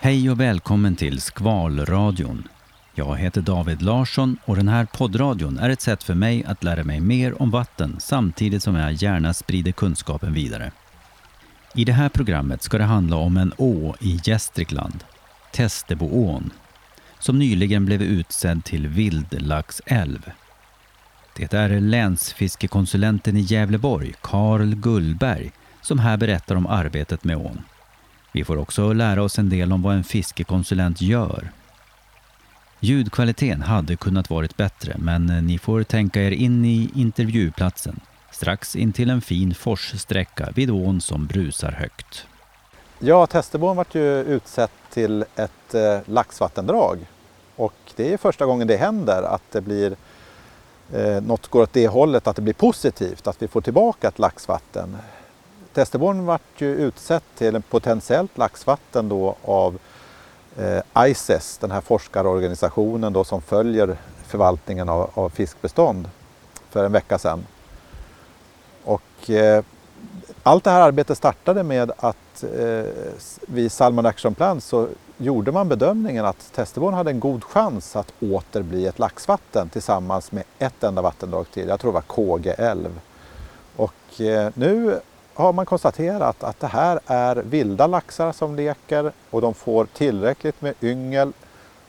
Hej och välkommen till Skvalradion. Jag heter David Larsson och den här poddradion är ett sätt för mig att lära mig mer om vatten samtidigt som jag gärna sprider kunskapen vidare. I det här programmet ska det handla om en å i Gästrikland, Testeboån, som nyligen blev utsedd till vildlaxälv. Det är länsfiskekonsulenten i Gävleborg, Karl Gullberg, som här berättar om arbetet med ån. Vi får också lära oss en del om vad en fiskekonsulent gör. Ljudkvaliteten hade kunnat varit bättre, men eh, ni får tänka er in i intervjuplatsen strax intill en fin forssträcka vid ån som brusar högt. Ja, Testebån vart ju utsett till ett eh, laxvattendrag och det är första gången det händer att det blir eh, något går åt det hållet, att det blir positivt, att vi får tillbaka ett laxvatten. Testeborn vart ju utsett till en potentiellt laxvatten då av eh, ICES, den här forskarorganisationen då som följer förvaltningen av, av fiskbestånd för en vecka sedan. Och eh, allt det här arbetet startade med att eh, vid Salmon Action Plan så gjorde man bedömningen att Testeborn hade en god chans att åter bli ett laxvatten tillsammans med ett enda vattendrag till. Jag tror det var Kåge älv. Och eh, nu har man konstaterat att det här är vilda laxar som leker och de får tillräckligt med yngel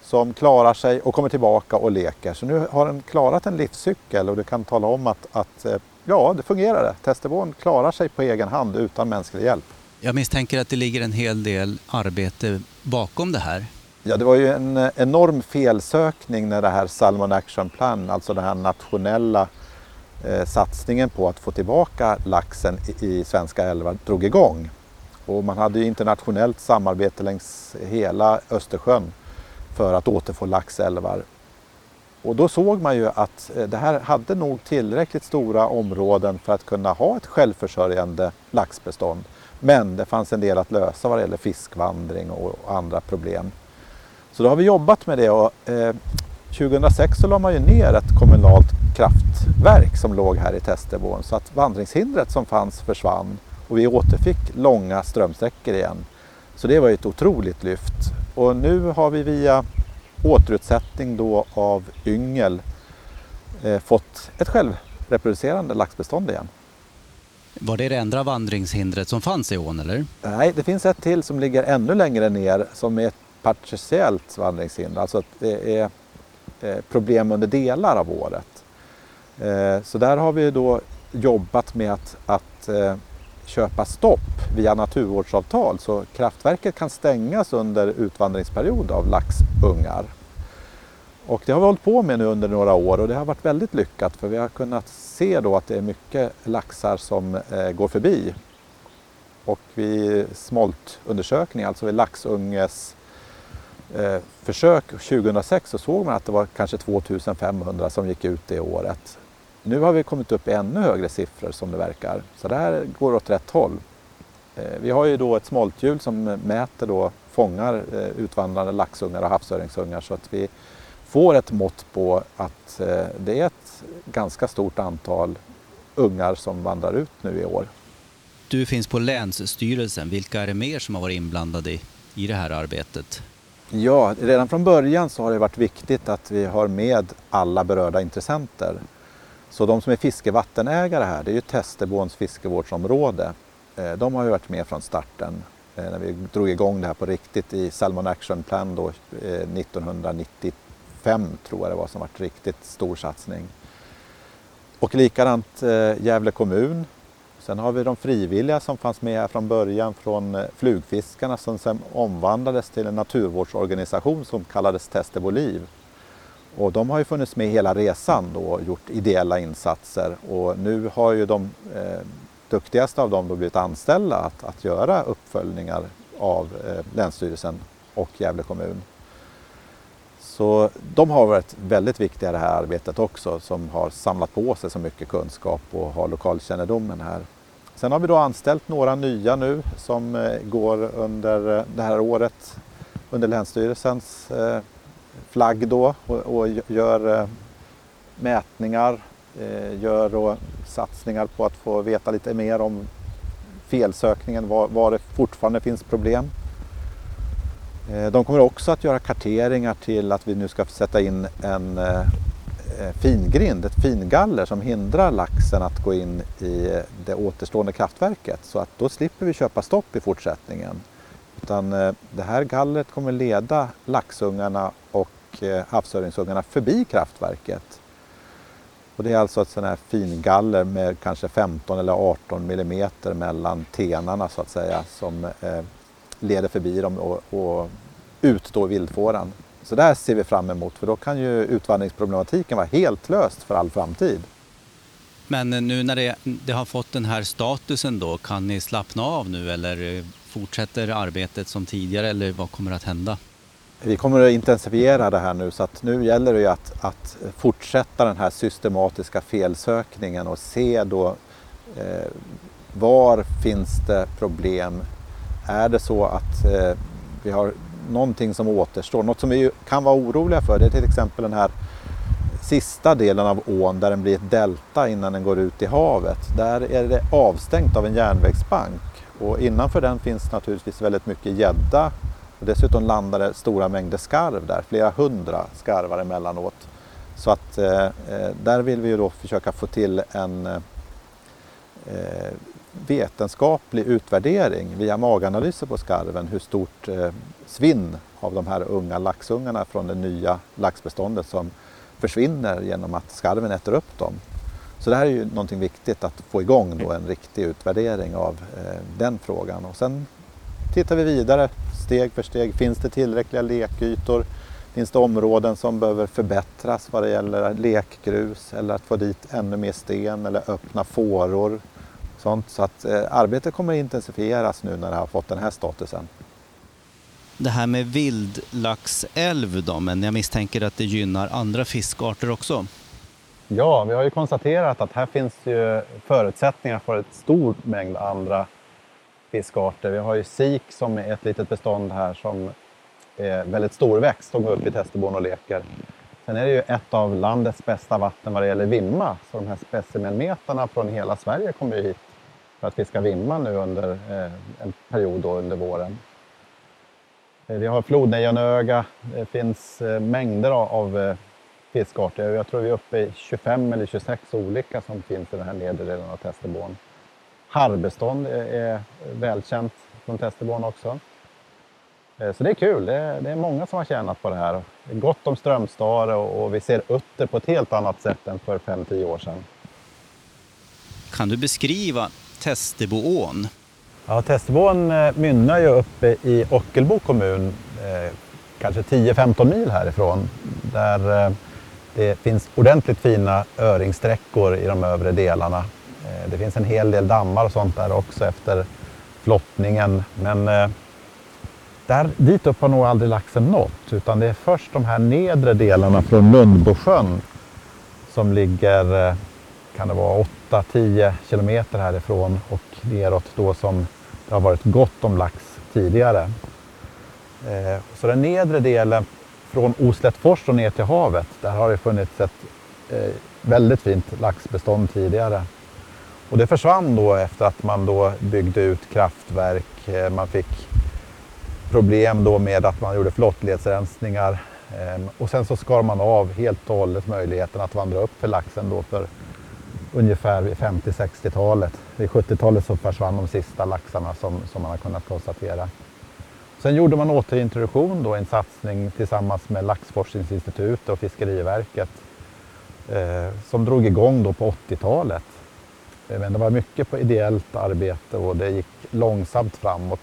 som klarar sig och kommer tillbaka och leker. Så nu har den klarat en livscykel och du kan tala om att, att eh, ja, det fungerar. Testebån klarar sig på egen hand utan mänsklig hjälp. Jag misstänker att det ligger en hel del arbete bakom det här. Ja, det var ju en enorm felsökning när det här Salmon Action Plan, alltså den här nationella eh, Eh, satsningen på att få tillbaka laxen i, svenska älvar, drog igång. Och man hade internationellt samarbete längs hela Östersjön för att återfå laxälvar. Och då såg man ju att eh, det här hade nog tillräckligt stora områden för att kunna ha ett självförsörjande laxbestånd. Men det fanns en del att lösa vad det gäller fiskvandring och andra problem. Så då har vi jobbat med det och eh, 2006 så la man ju ner ett kommunalt kraftverk som låg här i Testebån så att vandringshindret som fanns försvann och vi återfick långa strömsträckor igen. Så det var ju ett otroligt lyft. Och nu har vi via återutsättning då av yngel eh, fått ett självreproducerande laxbestånd igen. Var det det enda vandringshindret som fanns i ån eller? Nej, det finns ett till som ligger ännu längre ner som är ett partiellt vandringshinder. Alltså att det är Eh, problem under delar av året. Eh, så där har vi då jobbat med att, att eh, köpa stopp via naturvårdsavtal så kraftverket kan stängas under utvandringsperiod av laxungar. Och det har vi hållit på med nu under några år och det har varit väldigt lyckat för vi har kunnat se då att det är mycket laxar som eh, går förbi. Och vid smoltundersökning, alltså vid laxunges Eh, försök 2006 så såg man att det var kanske 2500 som gick ut det året. Nu har vi kommit upp i ännu högre siffror som det verkar. Så det här går åt rätt håll. Eh, vi har ju då ett smolthjul som mäter då, fångar eh, utvandrande laxungar och havsöringsungar så att vi får ett mått på att eh, det är ett ganska stort antal ungar som vandrar ut nu i år. Du finns på Länsstyrelsen. Vilka är det mer som har varit inblandade i, i det här arbetet? Ja, redan från början så har det varit viktigt att vi har med alla berörda intressenter. Så de som är fiskevattenägare här, det är ju Testebåns fiskevårdsområde. Eh, de har ju varit med från starten eh, när vi drog igång det här på riktigt i Salmon Action Plan då eh, 1995 tror jag det var som var riktigt stor satsning. Och likadant Gävle kommun. Sen har vi de frivilliga som fanns med här från början från eh, flugfiskarna som sen omvandlades till en naturvårdsorganisation som kallades Testebo Liv. Och de har ju funnits med hela resan då och gjort ideella insatser och nu har ju de eh, duktigaste av dem då blivit anställda att, att göra uppföljningar av eh, Länsstyrelsen och Gävle kommun. Så de har varit väldigt viktiga i det här arbetet också som har samlat på sig så mycket kunskap och har lokalkännedomen här. Sen har vi då anställt några nya nu som eh, går under eh, det här året under Länsstyrelsens eh, flagg då och, gör mätningar, gör då satsningar på att få veta lite mer om felsökningen, var, det fortfarande finns problem. De kommer också att göra karteringar till att vi nu ska sätta in en Eh, fingrind, ett fingaller som hindrar laxen att gå in i eh, det återstående kraftverket. Så att då slipper vi köpa stopp i fortsättningen. Utan eh, det här gallret kommer leda laxungarna och havsöringsungarna förbi kraftverket. Och det är alltså ett sånt här fingaller med kanske 15 eller 18 millimeter mellan tenarna så att säga som leder förbi dem och, och ut då i vildfåran. Så där ser vi fram emot för då kan ju utvandringsproblematiken vara helt löst för all framtid. Men nu när det, det, har fått den här statusen då, kan ni slappna av nu eller fortsätter arbetet som tidigare eller vad kommer att hända? Vi kommer att intensifiera det här nu så att nu gäller det ju att, att fortsätta den här systematiska felsökningen och se då eh, var finns det problem? Är det så att eh, vi har någonting som återstår. Något som vi kan vara oroliga för det är till exempel den här sista delen av ån där den blir ett delta innan den går ut i havet. Där är det avstängt av en järnvägsbank och innanför den finns naturligtvis väldigt mycket gädda och dessutom landar det stora mängder skarv där, flera hundra skarvar emellanåt. Så att eh, eh där vill vi ju då försöka få till en eh, eh vetenskaplig utvärdering via maganalyser på skarven hur stort eh, svinn av de här unga laxungarna från det nya laxbeståndet som försvinner genom att skarven äter upp dem. Så det här är ju någonting viktigt att få igång då en riktig utvärdering av eh, den frågan. Och sen tittar vi vidare steg för steg. Finns det tillräckliga lekytor? Finns det områden som behöver förbättras vad det gäller lekgrus eller att få dit ännu mer sten eller öppna fåror? Sånt. Så att eh, arbetet kommer att intensifieras nu när det har fått den här statusen det här med vildlaxälv då, men jag misstänker att det gynnar andra fiskarter också? Ja, vi har ju konstaterat att här finns ju förutsättningar för ett stor mängd andra fiskarter. Vi har ju sik som är ett litet bestånd här som är väldigt storväxt och går upp i Tästerborn och leker. Sen är det ju ett av landets bästa vatten vad det gäller vimma, så de här specimenmetarna från hela Sverige kommer ju hit för att fiska vimma nu under eh, en period under våren. Eh, vi har flodnejonöga, det finns eh, mängder av eh, fiskarter. Jag tror vi är uppe i 25 eller 26 olika som finns i den här nedre delen av Tästerborn. Harrbestånd är välkänt från Tästerborn också. Så det är kul, det är, många som har tjänat på det här. Det är gott om strömstare och vi ser utter på ett helt annat sätt än för 5-10 år sedan. Kan du beskriva Testeboån? Ja, Testebån eh, mynnar ju uppe i Ockelbo kommun, eh, kanske 10-15 mil härifrån, där eh, det finns ordentligt fina öringsträckor i de övre delarna. Eh, det finns en hel del dammar och sånt där också efter flottningen, men eh, där, dit upp har nog aldrig laxen nått, utan det är först de här nedre delarna från Lundbosjön som ligger, eh, kan det vara 8-10 kilometer härifrån och neråt då som det har varit gott om lax tidigare. Eh, så den nedre delen från Oslättfors och ner till havet, där har det funnits ett eh, väldigt fint laxbestånd tidigare. Och det försvann då efter att man då byggde ut kraftverk. Man fick problem då med att man gjorde flottledsrensningar. Ehm, och sen så skar man av helt och hållet möjligheten att vandra upp för laxen då för ungefär vid 50-60-talet. Vid 70-talet så försvann de sista laxarna som, som man har kunnat konstatera. Sen gjorde man återintroduktion, då, en satsning tillsammans med Laxforskningsinstitutet och Fiskeriverket eh, som drog igång då på 80-talet. Eh, men det var mycket på ideellt arbete och det gick långsamt framåt.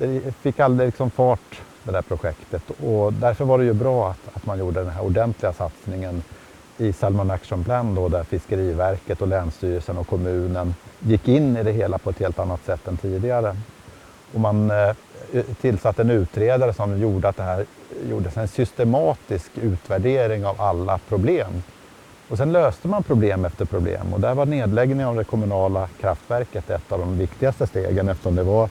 Det fick aldrig liksom fart, det där projektet. Och därför var det ju bra att, att man gjorde den här ordentliga satsningen i Salmon Action Plan då, där Fiskeriverket och Länsstyrelsen och kommunen gick in i det hela på ett helt annat sätt än tidigare. Och man eh, tillsatte en utredare som gjorde att det här gjordes en systematisk utvärdering av alla problem. Och sen löste man problem efter problem och där var nedläggningen av det kommunala kraftverket ett av de viktigaste stegen eftersom det var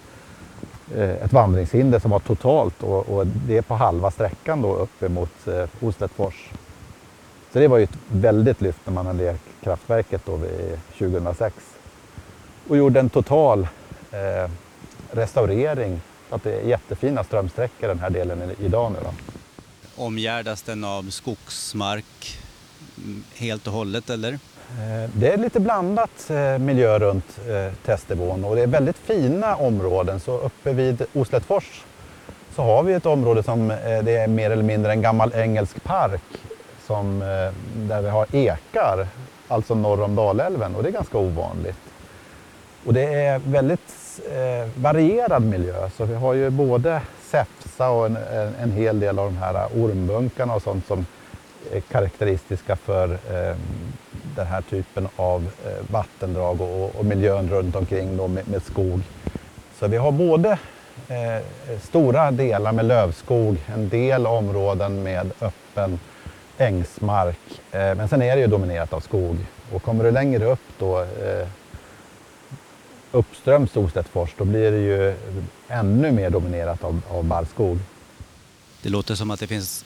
Eh, ett vandringshinder som var totalt och, och det är på halva sträckan då uppemot eh, Oslättfors. Så det var ju ett väldigt lyft när man hade kraftverket då 2006 och gjorde en total eh, restaurering Så att det är jättefina strömsträckor den här delen idag nu då. Omgärdas den av skogsmark mm, helt och hållet eller? Eh, det är lite blandat eh, miljö runt eh, Testebån och det är väldigt fina områden. Så uppe vid Oslättfors så har vi ett område som eh, det är mer eller mindre en gammal engelsk park som, där vi har ekar, alltså norr om Dalälven och det är ganska ovanligt. Och det är väldigt varierad miljö så vi har ju både säfsa och en, en hel del av de här ormbunkarna och sånt som är karaktäristiska för eh, den här typen av eh, vattendrag och, och, miljön runt omkring då med, med skog. Så vi har både eh, stora delar med lövskog, en del områden med öppen ängsmark. Eh, men sen är det ju dominerat av skog. Och kommer du längre upp då eh, uppströms Oslättfors då blir det ju ännu mer dominerat av, av barrskog. Det låter som att det finns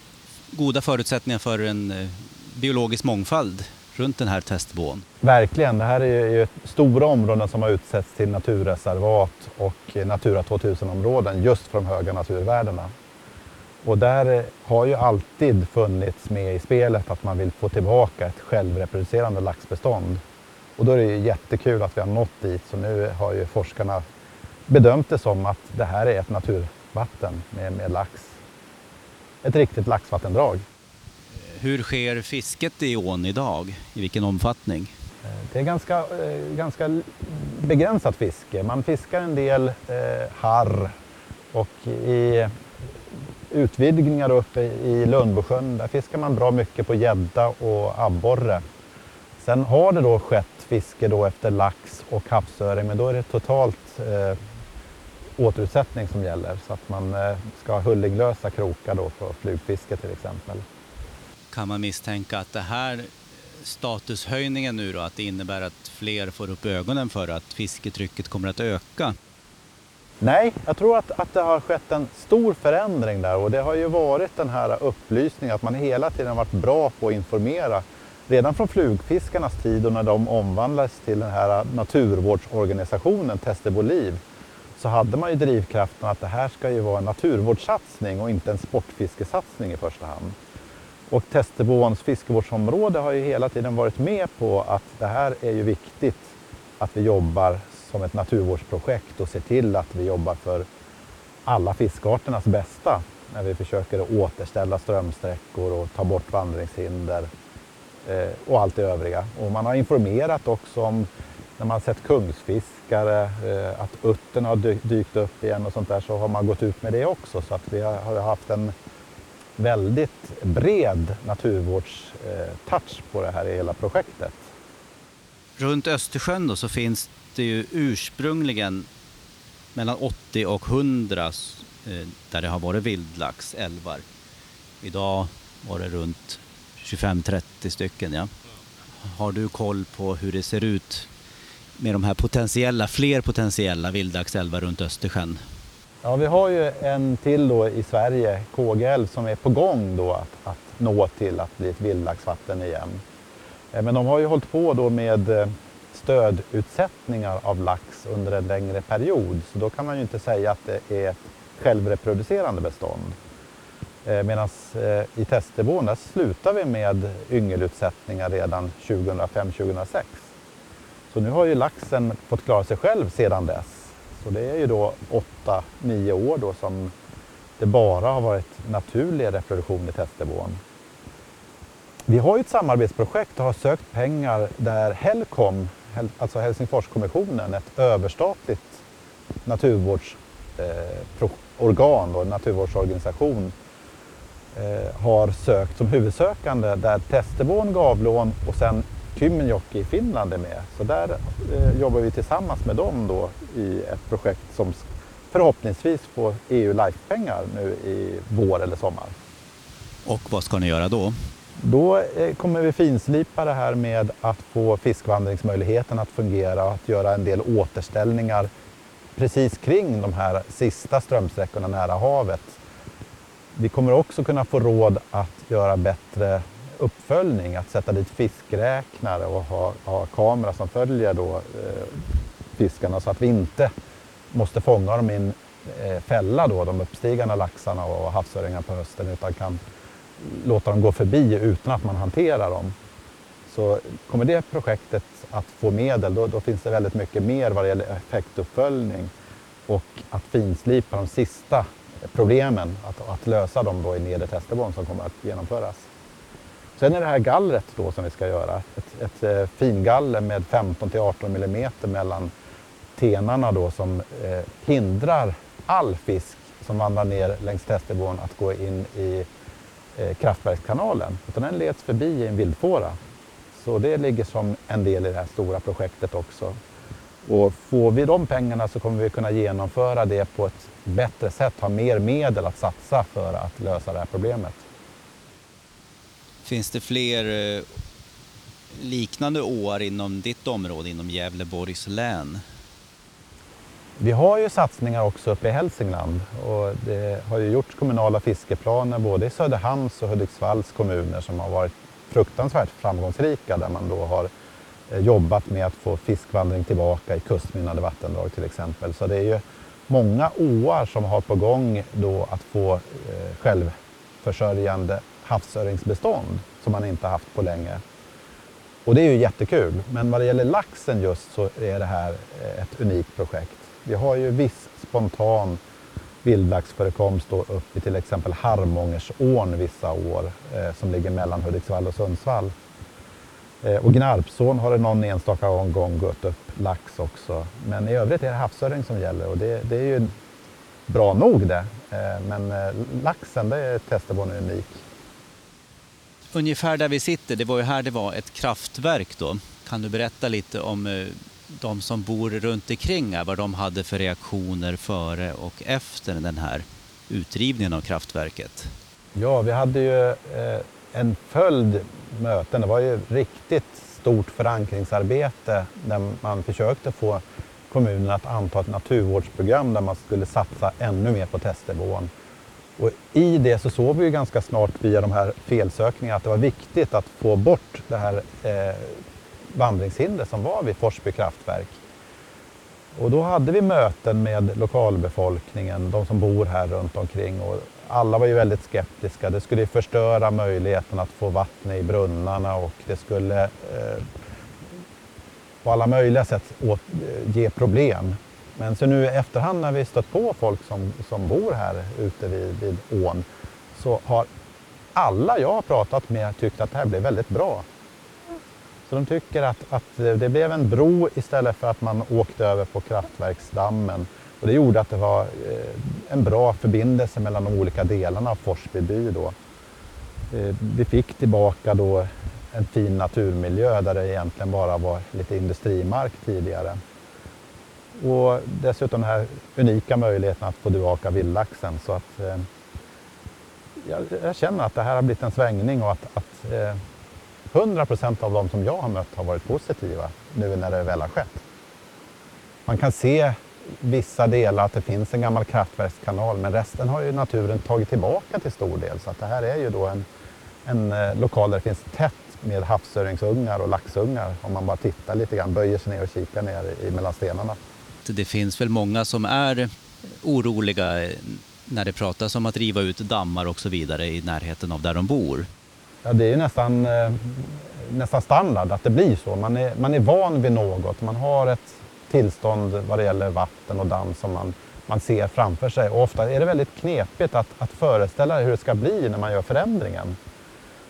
goda förutsättningar för en eh, biologisk mångfald runt den här testbån. Verkligen, det här är ju stora områden som har utsetts till naturreservat och Natura 2000-områden just för de höga naturvärdena. Och där har ju alltid funnits med i spelet att man vill få tillbaka ett självreproducerande laxbestånd. Och då är det ju jättekul att vi har nått dit, så nu har ju forskarna bedömt det som att det här är ett naturvatten med, med lax. Ett riktigt laxvattendrag. Hur sker fisket i ån idag? I vilken omfattning? Det är ganska, eh, ganska begränsat fiske. Man fiskar en del eh, harr och i utvidgningar uppe i Lundbosjön där fiskar man bra mycket på gädda och abborre. Sen har det då skett fiske då efter lax och havsöring men då är det totalt eh, återutsättning som gäller så att man eh, ska ha hullinglösa krokar då för flugfiske till exempel kan man misstänka att det här statushöjningen nu då, att det innebär att fler får upp ögonen för att fisketrycket kommer att öka? Nej, jag tror att, att det har skett en stor förändring där och det har ju varit den här upplysningen att man hela tiden varit bra på att informera. Redan från flugfiskarnas tid och när de omvandlades till den här naturvårdsorganisationen Testeboliv så hade man ju drivkraften att det här ska ju vara en naturvårdssatsning och inte en sportfiskesatsning i första hand. Och Testebåns fiskevårdsområde har ju hela tiden varit med på att det här är ju viktigt att vi jobbar som ett naturvårdsprojekt och ser till att vi jobbar för alla fiskarternas bästa när vi försöker återställa strömsträckor och ta bort vandringshinder eh, och allt det övriga. Och man har informerat också om när man sett kungsfiskare, eh, att uttern har dykt upp igen och sånt där så har man gått ut med det också så att vi har haft en väldigt bred naturvårdstouch på det här i hela projektet. Runt Östersjön då så finns det ju ursprungligen mellan 80 och 100 eh, där det har varit vildlax, älvar. Idag var det runt 25-30 stycken. Ja. Har du koll på hur det ser ut med de här potentiella, fler potentiella vildlaxälvar runt Östersjön? Ja, vi har ju en till då i Sverige, KGL, som är på gång då att, att nå till att bli ett vildlaxvatten igen. Eh, men de har ju hållit på då med eh, stödutsättningar av lax under en längre period, så då kan man ju inte säga att det är ett självreproducerande bestånd. Eh, Medan i Testebån där slutar vi med yngelutsättningar redan 2005-2006. Så nu har ju laxen fått klara sig själv sedan dess. Så det är ju då 8-9 år då som det bara har varit naturlig reproduktion i testnivån. Vi har ju ett samarbetsprojekt och har sökt pengar där Helcom, alltså Helsingforskommissionen, ett överstatligt naturvårdsorgan, eh, naturvårdsorganisation, eh, har sökt som huvudsökande där Testebon gav lån och sen Kymenjoki i Finland är med. Så där eh, jobbar vi tillsammans med dem då i ett projekt som förhoppningsvis får EU Life-pengar nu i vår eller sommar. Och vad ska ni göra då? Då eh, kommer vi finslipa det här med att få fiskvandringsmöjligheten att fungera och att göra en del återställningar precis kring de här sista strömsträckorna nära havet. Vi kommer också kunna få råd att göra bättre uppföljning, att sätta dit fiskräknare och ha, ha kamera som följer då, eh, fiskarna så att vi inte måste fånga dem i en eh, fälla då de uppstigande laxarna och havsöringarna på hösten utan kan låta dem gå förbi utan att man hanterar dem. Så kommer det projektet att få medel då, då finns det väldigt mycket mer vad det gäller effektuppföljning och att finslipa de sista problemen, att, att lösa dem då i nedre Testerborn som kommer att genomföras. Sen är det här gallret då som vi ska göra, ett, ett eh, fingaller med 15 till 18 millimeter mellan tenarna då som eh, hindrar all fisk som vandrar ner längs testnivån att gå in i eh, kraftverkskanalen. Utan den leds förbi i en vildfåra. Så det ligger som en del i det här stora projektet också. Och får vi de pengarna så kommer vi kunna genomföra det på ett bättre sätt, ha mer medel att satsa för att lösa det här problemet. Finns det fler eh, liknande åar inom ditt område, inom Gävleborgs län? Vi har ju satsningar också uppe i Hälsingland och det har ju gjorts kommunala fiskeplaner både i Söderhamns och Hudiksvalls kommuner som har varit fruktansvärt framgångsrika där man då har eh, jobbat med att få fiskvandring tillbaka i kustmynnade vattendrag till exempel. Så det är ju många åar som har på gång då att få eh, självförsörjande havsöringsbestånd som man inte haft på länge. Och det är ju jättekul. Men vad det gäller laxen just så är det här eh, ett unikt projekt. Vi har ju viss spontan vildlaxförekomst upp i till exempel Harmångersån vissa år eh, som ligger mellan Hudiksvall och Sundsvall. Eh, och Gnarpsån har det någon enstaka gång gått upp lax också. Men i övrigt är det havsöring som gäller och det, det är ju bra nog det. Eh, men eh, laxen, det är Testerborn unik. Ungefär där vi sitter, det var ju här det var ett kraftverk då. Kan du berätta lite om eh, de som bor runt omkring här, vad de hade för reaktioner före och efter den här utrivningen av kraftverket? Ja, vi hade ju eh, en följd möten. Det var ju riktigt stort förankringsarbete där man försökte få kommunen att anta ett naturvårdsprogram där man skulle satsa ännu mer på testnivån. Och I det så såg vi ju ganska snart via de här felsökningarna att det var viktigt att få bort det här eh, vandringshinder som var vid Forsby kraftverk. Och då hade vi möten med lokalbefolkningen, de som bor här runt omkring. Och alla var ju väldigt skeptiska. Det skulle förstöra möjligheten att få vatten i brunnarna och det skulle eh, på alla möjliga sätt åt, eh, ge problem. Men så nu i efterhand när vi stött på folk som, som bor här ute vid, vid ån så har alla jag har pratat med tyckt att det här blev väldigt bra. Så de tycker att, att det blev en bro istället för att man åkte över på kraftverksdammen. Och det gjorde att det var eh, en bra förbindelse mellan de olika delarna av Forsby by. Då. Eh, vi fick tillbaka då en fin naturmiljö där det egentligen bara var lite industrimark tidigare. Och dessutom den här unika möjligheten att få tillbaka vildlaxen. Så att, eh, jag, jag, känner att det här har blivit en svängning och att, att eh, 100 procent av de som jag har mött har varit positiva nu när det väl har skett. Man kan se vissa delar att det finns en gammal kraftverkskanal men resten har ju naturen tagit tillbaka till stor del. Så att det här är ju då en, en eh, lokal där det finns tätt med havsöringsungar och laxungar om man bara tittar lite grann, böjer sig ner och kikar ner i, mellan stenarna. Det finns väl många som är oroliga när det pratas om att riva ut dammar och så vidare i närheten av där de bor. Ja, det är ju nästan, eh, nästan standard att det blir så. Man är, man är van vid något. Man har ett tillstånd vad det gäller vatten och damm som man, man ser framför sig. Och ofta är det väldigt knepigt att, att föreställa hur det ska bli när man gör förändringen.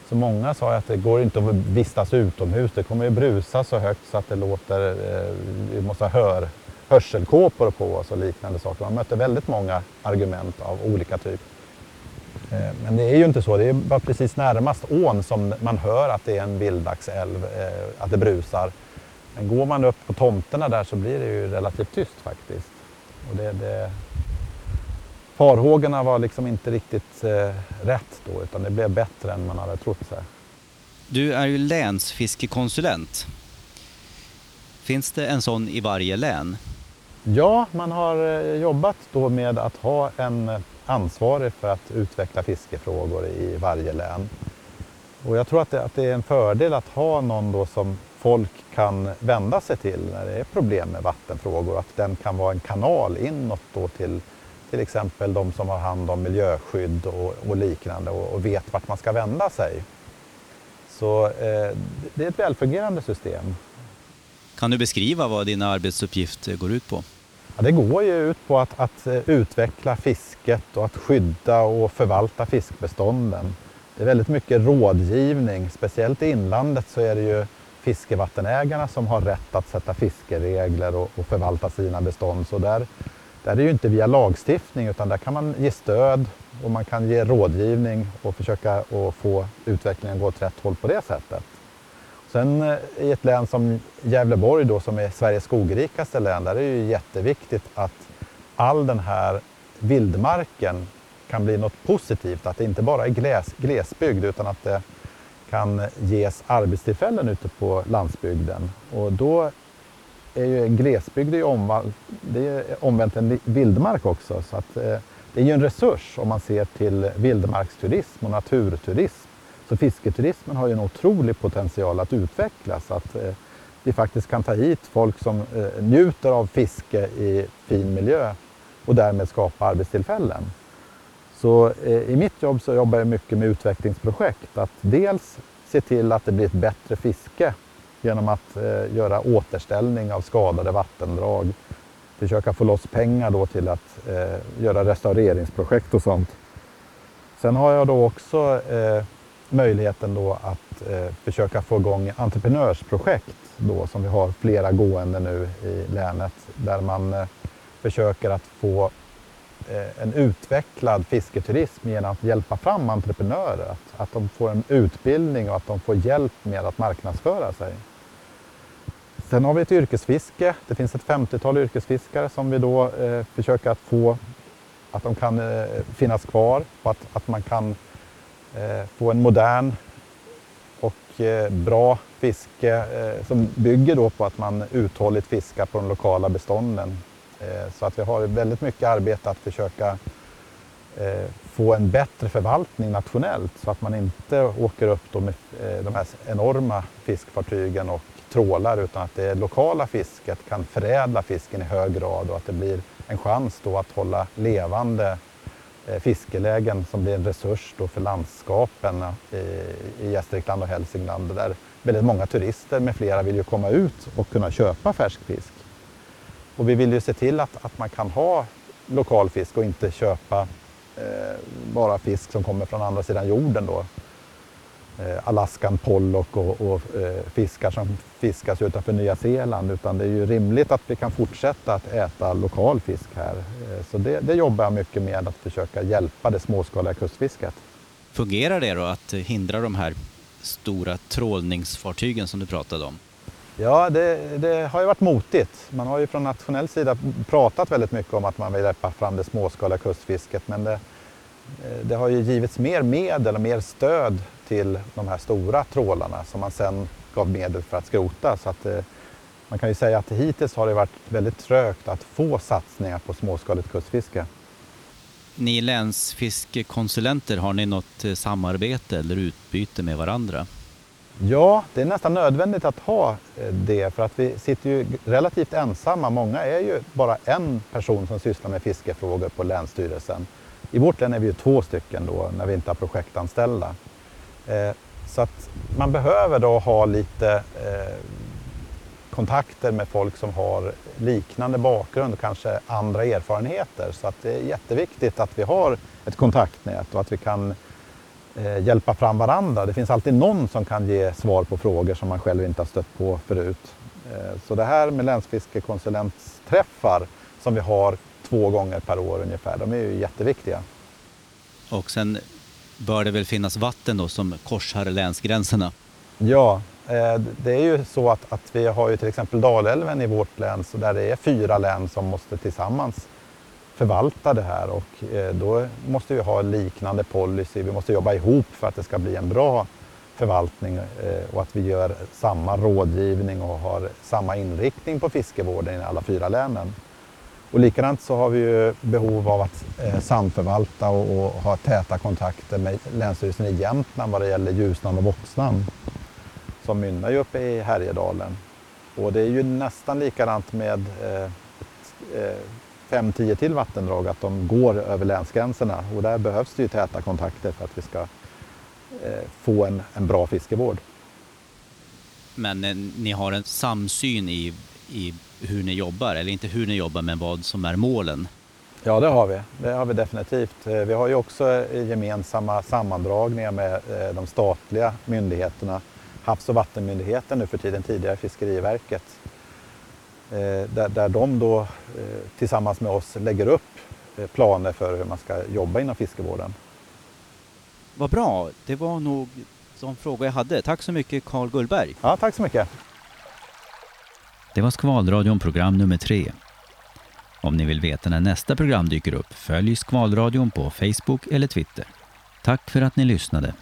Så många sa att det går inte att vistas utomhus. Det kommer ju brusa så högt så att det låter, eh, vi måste ha hör, hörselkåpor på oss och liknande saker. Man mötte väldigt många argument av olika typ. Eh, men det är ju inte så. Det är bara precis närmast ån som man hör att det är en vildlaxälv, eh, att det brusar. Men går man upp på tomterna där så blir det ju relativt tyst faktiskt. Och det, det... Farhågorna var liksom inte riktigt eh, rätt då utan det blev bättre än man hade trott sig. Du är ju länsfiskekonsulent. Finns det en sån i varje län? Ja, man har eh, jobbat då med att ha en ansvarig för att utveckla fiskefrågor i varje län. Och jag tror att det, att det är en fördel att ha någon då som folk kan vända sig till när det är problem med vattenfrågor. Att den kan vara en kanal inåt då till till exempel de som har hand om miljöskydd och, och liknande och, och, vet vart man ska vända sig. Så eh, det är ett välfungerande system. Kan du beskriva vad dina arbetsuppgifter går ut på? Ja, det går ju ut på att, att, eh, utveckla fisket och att skydda och förvalta fiskbestånden. Det är väldigt mycket rådgivning, speciellt i inlandet så är det ju fiskevattenägarna som har rätt att sätta fiskeregler och, och förvalta sina bestånd. Så där, där är det ju inte via lagstiftning utan där kan man ge stöd och man kan ge rådgivning och försöka att få utvecklingen att gå åt rätt håll på det sättet. Sen eh, i ett län som Gävleborg då, som är Sveriges skogrikaste län, där är det ju jätteviktigt att all den här vildmarken kan bli något positivt. Att det inte bara är gles, glesbygd utan att det kan ges arbetstillfällen ute på landsbygden. Och då är ju glesbygd är omvänt, det är omvänt en vildmark också. Så att, eh, det är ju en resurs om man ser till vildmarksturism och naturturism. Så fisketurismen har ju en otrolig potential att utvecklas. Att eh, vi faktiskt kan ta hit folk som eh, njuter av fiske i fin miljö och därmed skapa arbetstillfällen. Så eh, i mitt jobb så jobbar jag mycket med utvecklingsprojekt. Att dels se till att det blir ett bättre fiske genom att eh, göra återställning av skadade vattendrag. Försöka få loss pengar då till att eh, göra restaureringsprojekt och sånt. Sen har jag då också eh, möjligheten då att eh, försöka få igång entreprenörsprojekt då, som vi har flera gående nu i länet där man eh, försöker att få eh, en utvecklad fisketurism genom att hjälpa fram entreprenörer. Att, att de får en utbildning och att de får hjälp med att marknadsföra sig. Sen har vi ett yrkesfiske. Det finns ett 50-tal yrkesfiskare som vi då eh, försöker att få att de kan eh, finnas kvar och att, att man kan Eh, få en modern och eh, bra fiske eh, som bygger då på att man uthålligt fiskar på de lokala bestånden. Så att vi har väldigt mycket arbete att försöka få en bättre förvaltning nationellt så att man inte åker upp då med de här enorma fiskfartygen och trålar utan att det lokala fisket kan förädla fisken i hög grad och att det blir en chans då att hålla levande Eh, fiskelägen som blir en resurs då för landskapen eh, i Gästrikland och Hälsingland där väldigt många turister med flera vill ju komma ut och kunna köpa färsk fisk. Och vi vill ju se till att, att man kan ha lokal fisk och inte köpa eh, bara fisk som kommer från andra sidan jorden då. Eh, Alaskan pollock och, och eh, fiskar som fiskas utanför Nya Zeeland utan det är ju rimligt att vi kan fortsätta att äta lokal fisk här. Eh, så det, det jobbar jag mycket med att försöka hjälpa det småskaliga kustfisket. Fungerar det då att hindra de här stora trålningsfartygen som du pratade om? Ja, det, det, har ju varit motigt. Man har ju från nationell sida pratat väldigt mycket om att man vill hjälpa fram det småskaliga kustfisket men det, det har ju givits mer medel och mer stöd till de här stora trålarna som man sen gav medel för att skrota. Så att, eh, man kan ju säga att hittills har det varit väldigt trögt att få satsningar på småskaligt kustfiske. Ni länsfiskekonsulenter, har ni något eh, samarbete eller utbyte med varandra? Ja, det är nästan nödvändigt att ha eh, det för att vi sitter ju relativt ensamma. Många är ju bara en person som sysslar med fiskefrågor på Länsstyrelsen. I vårt län är vi ju två stycken då när vi inte har projektanställda. Eh, så att man behöver då ha lite eh, kontakter med folk som har liknande bakgrund och kanske andra erfarenheter. Så att det är jätteviktigt att vi har ett kontaktnät och att vi kan eh, hjälpa fram varandra. Det finns alltid någon som kan ge svar på frågor som man själv inte har stött på förut. Eh, så det här med länsfiskekonsulentträffar som vi har två gånger per år ungefär, de är ju jätteviktiga. Och sen bör det väl finnas vatten då som korsar länsgränserna? Ja, eh, det är ju så att, att vi har ju till exempel Dalälven i vårt län så där det är fyra län som måste tillsammans förvalta det här och eh, då måste vi ha liknande policy. Vi måste jobba ihop för att det ska bli en bra förvaltning eh, och att vi gör samma rådgivning och har samma inriktning på fiskevården i alla fyra länen. Och likadant så har vi ju behov av att eh, samförvalta och, och, ha täta kontakter med Länsstyrelsen i Jämtland vad det gäller Ljusnan och Voxnan som mynnar ju uppe i Härjedalen. Och det är ju nästan likadant med eh, eh, fem, tio till vattendrag att de går över länsgränserna och där behövs det ju täta kontakter för att vi ska eh, få en, en bra fiskevård. Men eh, ni har en samsyn i, i hur ni jobbar, eller inte hur ni jobbar, men vad som är målen? Ja, det har vi. Det har vi definitivt. Eh, vi har ju också gemensamma sammandragningar med eh, de statliga myndigheterna. Havs och vattenmyndigheten nu för tiden, tidigare Fiskeriverket. Eh, där, där de då tillsammans med oss lägger upp planer för hur man ska jobba inom fiskevården. Vad bra. Det var nog de frågor jag hade. Tack så mycket Carl Gullberg. Ja, tack så mycket. Det var Skvalradion program nummer tre. Om ni vill veta när nästa program dyker upp, följ Skvalradion på Facebook eller Twitter. Tack för att ni lyssnade.